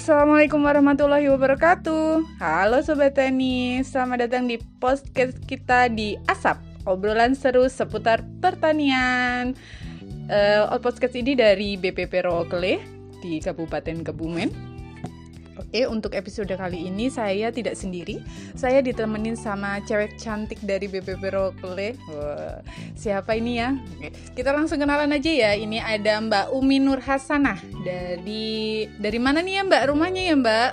Assalamualaikum warahmatullahi wabarakatuh. Halo Sobat Tani Selamat datang di podcast kita di ASAP Obrolan seru seputar pertanian. Uh, Podcast ini dari BPP Rokele Di Kabupaten Kebumen Oke, untuk episode kali ini saya tidak sendiri. Saya ditemenin sama cewek cantik dari BPP Rokele. Wah, siapa ini ya? Oke, kita langsung kenalan aja ya. Ini ada Mbak Umi Nur Hasanah dari dari mana nih ya Mbak rumahnya ya Mbak?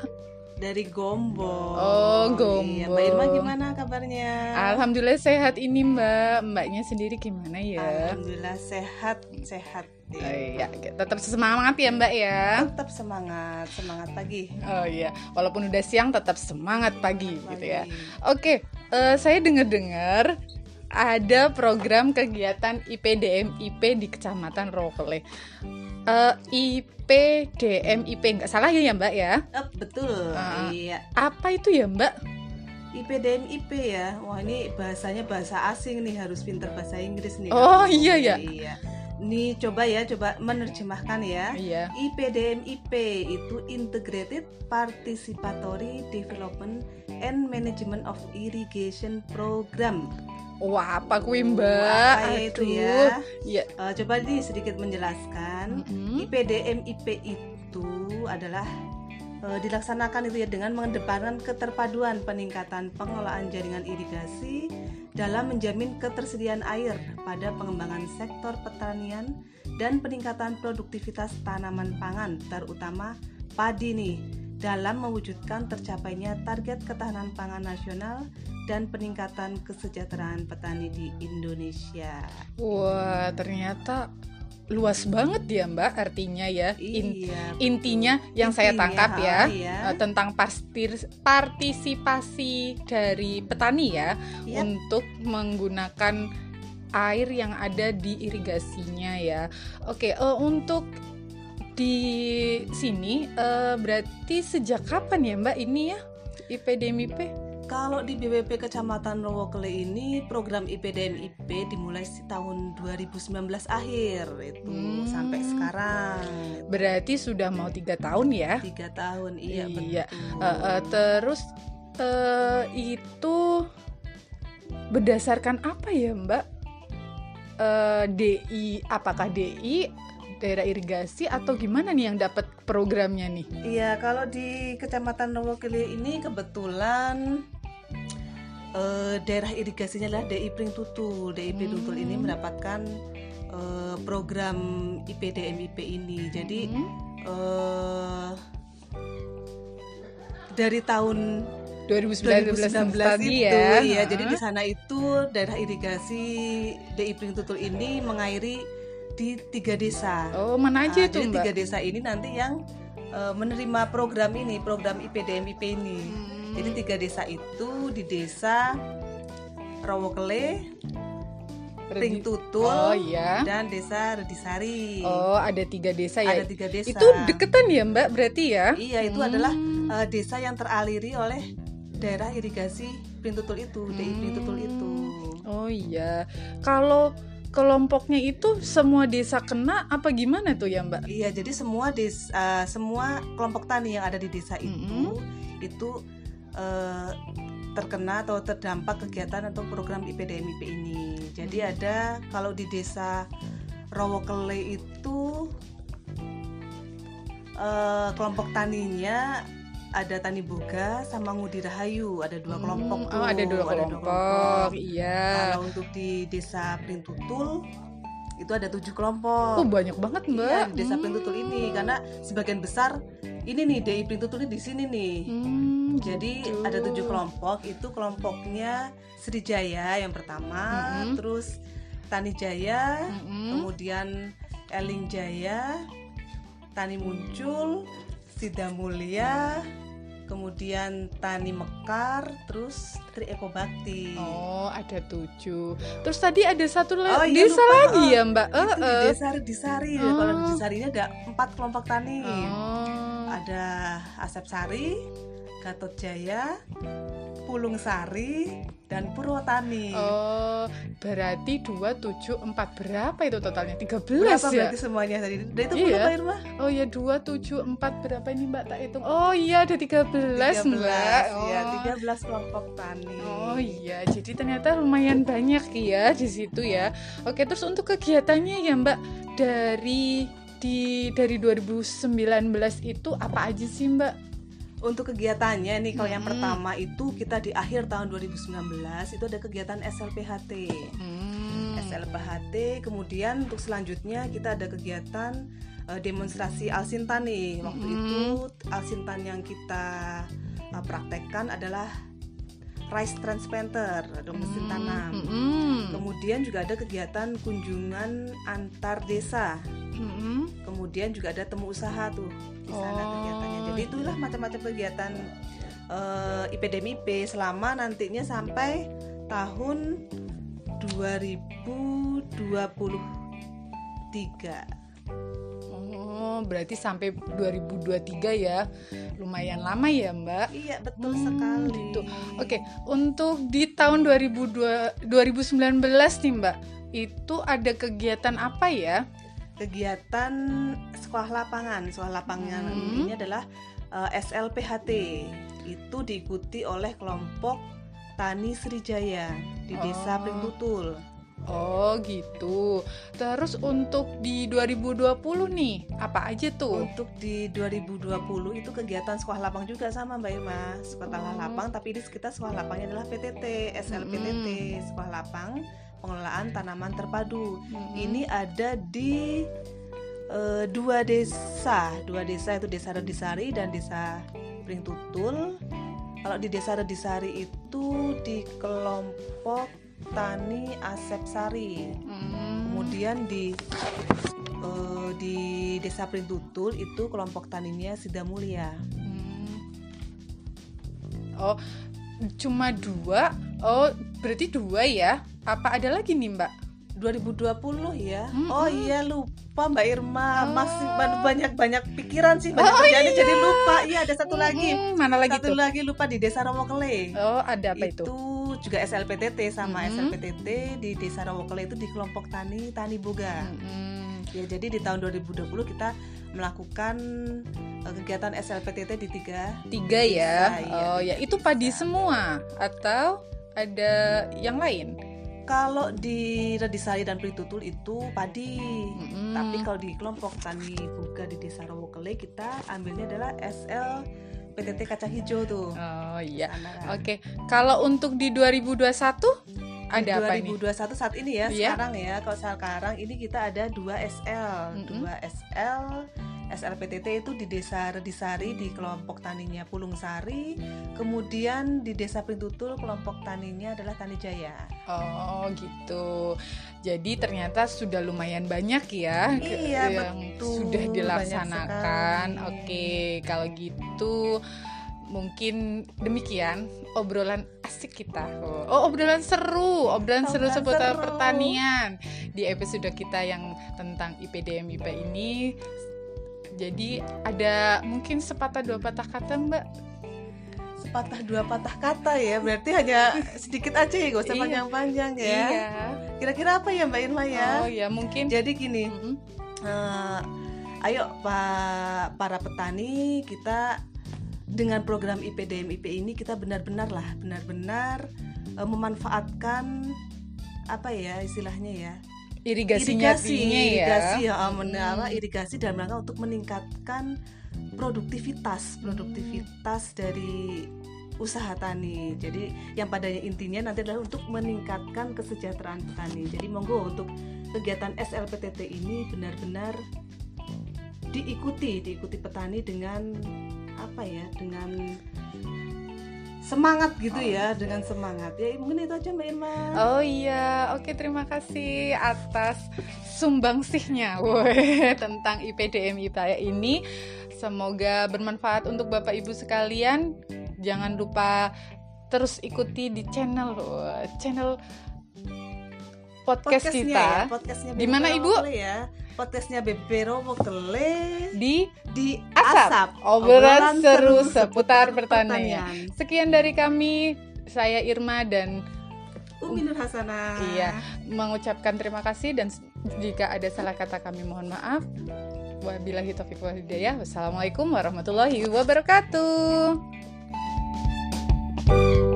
dari Gombo. Oh, Gombo. Iya, Mbak Irma gimana kabarnya? Alhamdulillah sehat ini Mbak. Mbaknya sendiri gimana ya? Alhamdulillah sehat, sehat. Oh, iya, tetap semangat ya Mbak ya. Tetap semangat, semangat pagi. Oh iya, walaupun udah siang tetap semangat pagi, pagi. gitu ya. Oke, uh, saya dengar-dengar ada program kegiatan IPDM-IP di Kecamatan Rokele. Uh, IPDM-IP nggak salah ya ya Mbak ya? Oh, betul. Uh, iya. Apa itu ya Mbak? IPDM IP ya. Wah ini bahasanya bahasa asing nih harus pinter bahasa Inggris nih. Oh iya ya. Iya. Nih coba ya, coba menerjemahkan ya. Iya. IPDM IP itu Integrated Participatory Development and Management of Irrigation Program. Wah, apa kui mbak? Apa ya itu ya? Ya. Uh, coba nih sedikit menjelaskan. Mm -hmm. IPDM IP itu adalah uh, dilaksanakan itu ya dengan mengedepankan keterpaduan peningkatan pengelolaan jaringan irigasi dalam menjamin ketersediaan air pada pengembangan sektor pertanian dan peningkatan produktivitas tanaman pangan terutama padi nih dalam mewujudkan tercapainya target ketahanan pangan nasional dan peningkatan kesejahteraan petani di Indonesia. Wah, ternyata luas banget ya Mbak artinya ya. In, iya, intinya yang intinya, saya tangkap ya iya. Eh, tentang pastir, partisipasi dari petani ya iya. untuk menggunakan air yang ada di irigasinya ya. Oke, uh, untuk di sini uh, berarti sejak kapan ya Mbak ini ya IPDMIP? Kalau di BPP Kecamatan Rowokele ini program IPDM-IP dimulai di tahun 2019 akhir itu hmm. sampai sekarang. Berarti sudah mau tiga tahun ya? Tiga tahun, iya, iya. betul. Uh, uh, terus uh, itu berdasarkan apa ya Mbak? Uh, DI, apakah DI daerah irigasi atau gimana nih yang dapat programnya nih? Iya, kalau di Kecamatan Rowokele ini kebetulan uh, daerah irigasinya adalah DI Pring Tutul. DI Pring hmm. Tutul ini mendapatkan uh, program IPDMIP ini. Jadi hmm. uh, dari tahun 2019, 2019 tadi ya. ya. Jadi di sana itu daerah irigasi DI Pring Tutul ini mengairi di tiga desa. Oh, mana aja nah, itu, Jadi tiga desa ini nanti yang uh, menerima program ini, program IPDMIP ini. Hmm. Jadi tiga desa itu di desa Rawokele, Ring Tutul, oh, iya. dan desa Redisari. Oh, ada tiga desa ya. Ada tiga desa. Itu deketan ya, Mbak? Berarti ya? Iya, itu hmm. adalah uh, desa yang teraliri oleh daerah irigasi Tutul itu, hmm. DI Tutul itu. Oh iya. Kalau kelompoknya itu semua desa kena apa gimana tuh ya Mbak? Iya, jadi semua desa uh, semua kelompok tani yang ada di desa itu mm -hmm. itu uh, terkena atau terdampak kegiatan atau program IPDMIP ini. Jadi hmm. ada kalau di desa Rowokele itu uh, kelompok taninya ada Tani Boga sama Ngudi Rahayu ada dua hmm, kelompok tuh. Oh, ada dua kelompok. Ada dua kelompok. Iya. Kalau untuk di Desa Printutul itu ada tujuh kelompok. Oh banyak banget mbak. Iya, di Desa hmm. Printutul ini karena sebagian besar ini nih DI Printutul ini di sini nih. Hmm, Jadi gitu. ada tujuh kelompok. Itu kelompoknya Srijaya yang pertama, hmm. terus Tani Jaya, hmm. kemudian Eling Jaya, Tani Muncul, Sida Mulia, kemudian Tani Mekar, terus Tri Eko Bakti. Oh, ada tujuh. Terus tadi ada satu oh, iya, desa lupa. lagi ya, Mbak? Itu uh, di eh. desa Redisari. Oh. Kalau di Redisari ini ada empat kelompok tani. Oh. Ada Asep Sari, Gatot Jaya, Pulung Sari dan Purwotani. Oh, berarti 2 7 4 berapa itu totalnya? 13 Berapa ya? berarti semuanya tadi? Udah itu Iya. berapa Irma? Oh ya 2 7 4 berapa ini Mbak tak hitung? Oh iya ada 13, 13, Mbak. Oh. ya 13 kelompok tani. Oh iya, jadi ternyata lumayan banyak ya di situ ya. Oke, terus untuk kegiatannya ya Mbak dari di dari 2019 itu apa aja sih Mbak? Untuk kegiatannya nih kalau yang Hmm. pertama itu kita di akhir tahun 2019 itu ada kegiatan SLPHT. Hmm. SLPHT, kemudian untuk selanjutnya kita ada kegiatan eh, demonstrasi Alsintan nih. Waktu Hmm. itu Alsintan yang kita eh, praktekkan adalah rice transplanter atau mesin Hmm, tanam. hmm, Kemudian juga ada kegiatan kunjungan antar desa. hmm. Kemudian juga ada temu usaha tuh di sana Oh, kegiatannya. Jadi iya. itulah macam-macam kegiatan eh, IPDMIP selama nantinya sampai tahun 2023. Oh, berarti sampai 2023 ya. Lumayan lama ya, Mbak. Iya betul Hmm, sekali. gitu. Oke, untuk di tahun 2002 2019 nih, Mbak. Itu ada kegiatan apa ya? Kegiatan sekolah lapangan, sekolah lapangan Hmm. ini adalah eh, SLPHT. Itu diikuti oleh kelompok Tani Srijaya di Desa Oh. Pringtutul. Oh, gitu. Terus untuk di 2020 nih, apa aja tuh? Untuk di 2020 itu kegiatan sekolah lapang juga sama Mbak Irma. Sekolah Oh. lapang tapi di kita sekolah lapangnya adalah PTT, SLPTT, sekolah lapang pengelolaan tanaman terpadu. Mm-mm. Ini ada di eh, dua desa, dua desa itu Desa Redisari dan Desa Pringtutul. Kalau di Desa Redisari itu di kelompok Tani Asep Sari. Hmm. Kemudian di eh, di Desa Pringtutul itu kelompok taninya Sida Mulia. Hmm. Oh, cuma dua. Oh, berarti dua ya? Apa ada lagi nih, Mbak? 2020 ya. Mm-mm. Oh iya lupa Mbak Irma. Oh. Masih banyak-banyak pikiran sih banyak kerjaannya jadi lupa. Iya ada satu lagi. Hmm, mana lagi satu tuh? lagi lupa di Desa Rawokele. Oh, ada apa itu? Juga SLPTT sama Mm-mm. SLPTT di Desa Rawokele itu di kelompok tani Tani Boga. Hmm. Ya jadi di tahun 2020 kita melakukan eh, kegiatan SLPTT di tiga Tiga ya. Bisa, iya, oh, ya tiga itu padi semua atau ada yang lain? Kalau di Redisari dan Pritutul itu padi. Mm-mm. Tapi kalau di kelompok tani buga di Desa Rawokele kita ambilnya adalah SL PTT kacang hijau tuh. Oh iya. Kan. Oke, kalau untuk di 2021 ada Di apa nih? 2021 saat ini ya, Iya. sekarang ya. Kalau sekarang ini kita ada dua SL, Mm-mm. dua SL. SLPTT itu di Desa Redisari di kelompok taninya Pulung Sari, kemudian di Desa Printutul kelompok taninya adalah Tani Jaya. Oh gitu. Jadi ternyata sudah lumayan banyak ya Iya, yang betul. sudah dilaksanakan. Oke, kalau gitu mungkin demikian obrolan asik kita. Oh, obrolan seru, obrolan seru Obrolan seputar seru. pertanian di episode kita yang tentang IPDM IP ini. Jadi ada mungkin sepatah dua patah kata Mbak Sepatah dua patah kata ya, berarti hanya sedikit aja ya, gak usah Iya. panjang-panjang ya. Iya. Kira-kira apa ya Mbak Irma ya? Oh ya mungkin. Jadi gini, Mm-mm. Eh, ayo pak para petani kita dengan program IPDM IP ini kita benar-benar lah benar-benar eh, memanfaatkan apa ya istilahnya ya irigasinya irigasi ya. irigasi ya Hmm. menara irigasi dalam rangka untuk meningkatkan produktivitas produktivitas dari usaha tani jadi yang pada intinya nanti adalah untuk meningkatkan kesejahteraan petani jadi monggo untuk kegiatan SLPTT ini benar-benar diikuti diikuti petani dengan apa ya dengan semangat gitu ya dengan semangat ya mungkin itu aja mbak Irma Oh iya, oke terima kasih atas sumbangsihnya woi, tentang IPDM IPA ini. Semoga bermanfaat untuk Bapak Ibu sekalian. Jangan lupa terus ikuti di channel channel podcast kita. Ya, di mana Ibu? Ya. Podcastnya Bebero Mokele di di Asap. Obrolan, Obrolan seru, seru seputar pertanian. pertanian. Sekian dari kami. Saya Irma dan Umi Nur Hasanah. Iya, mengucapkan terima kasih dan jika ada salah kata kami mohon maaf. Wabillahi taufiq wal hidayah. Wassalamualaikum warahmatullahi wabarakatuh. thank you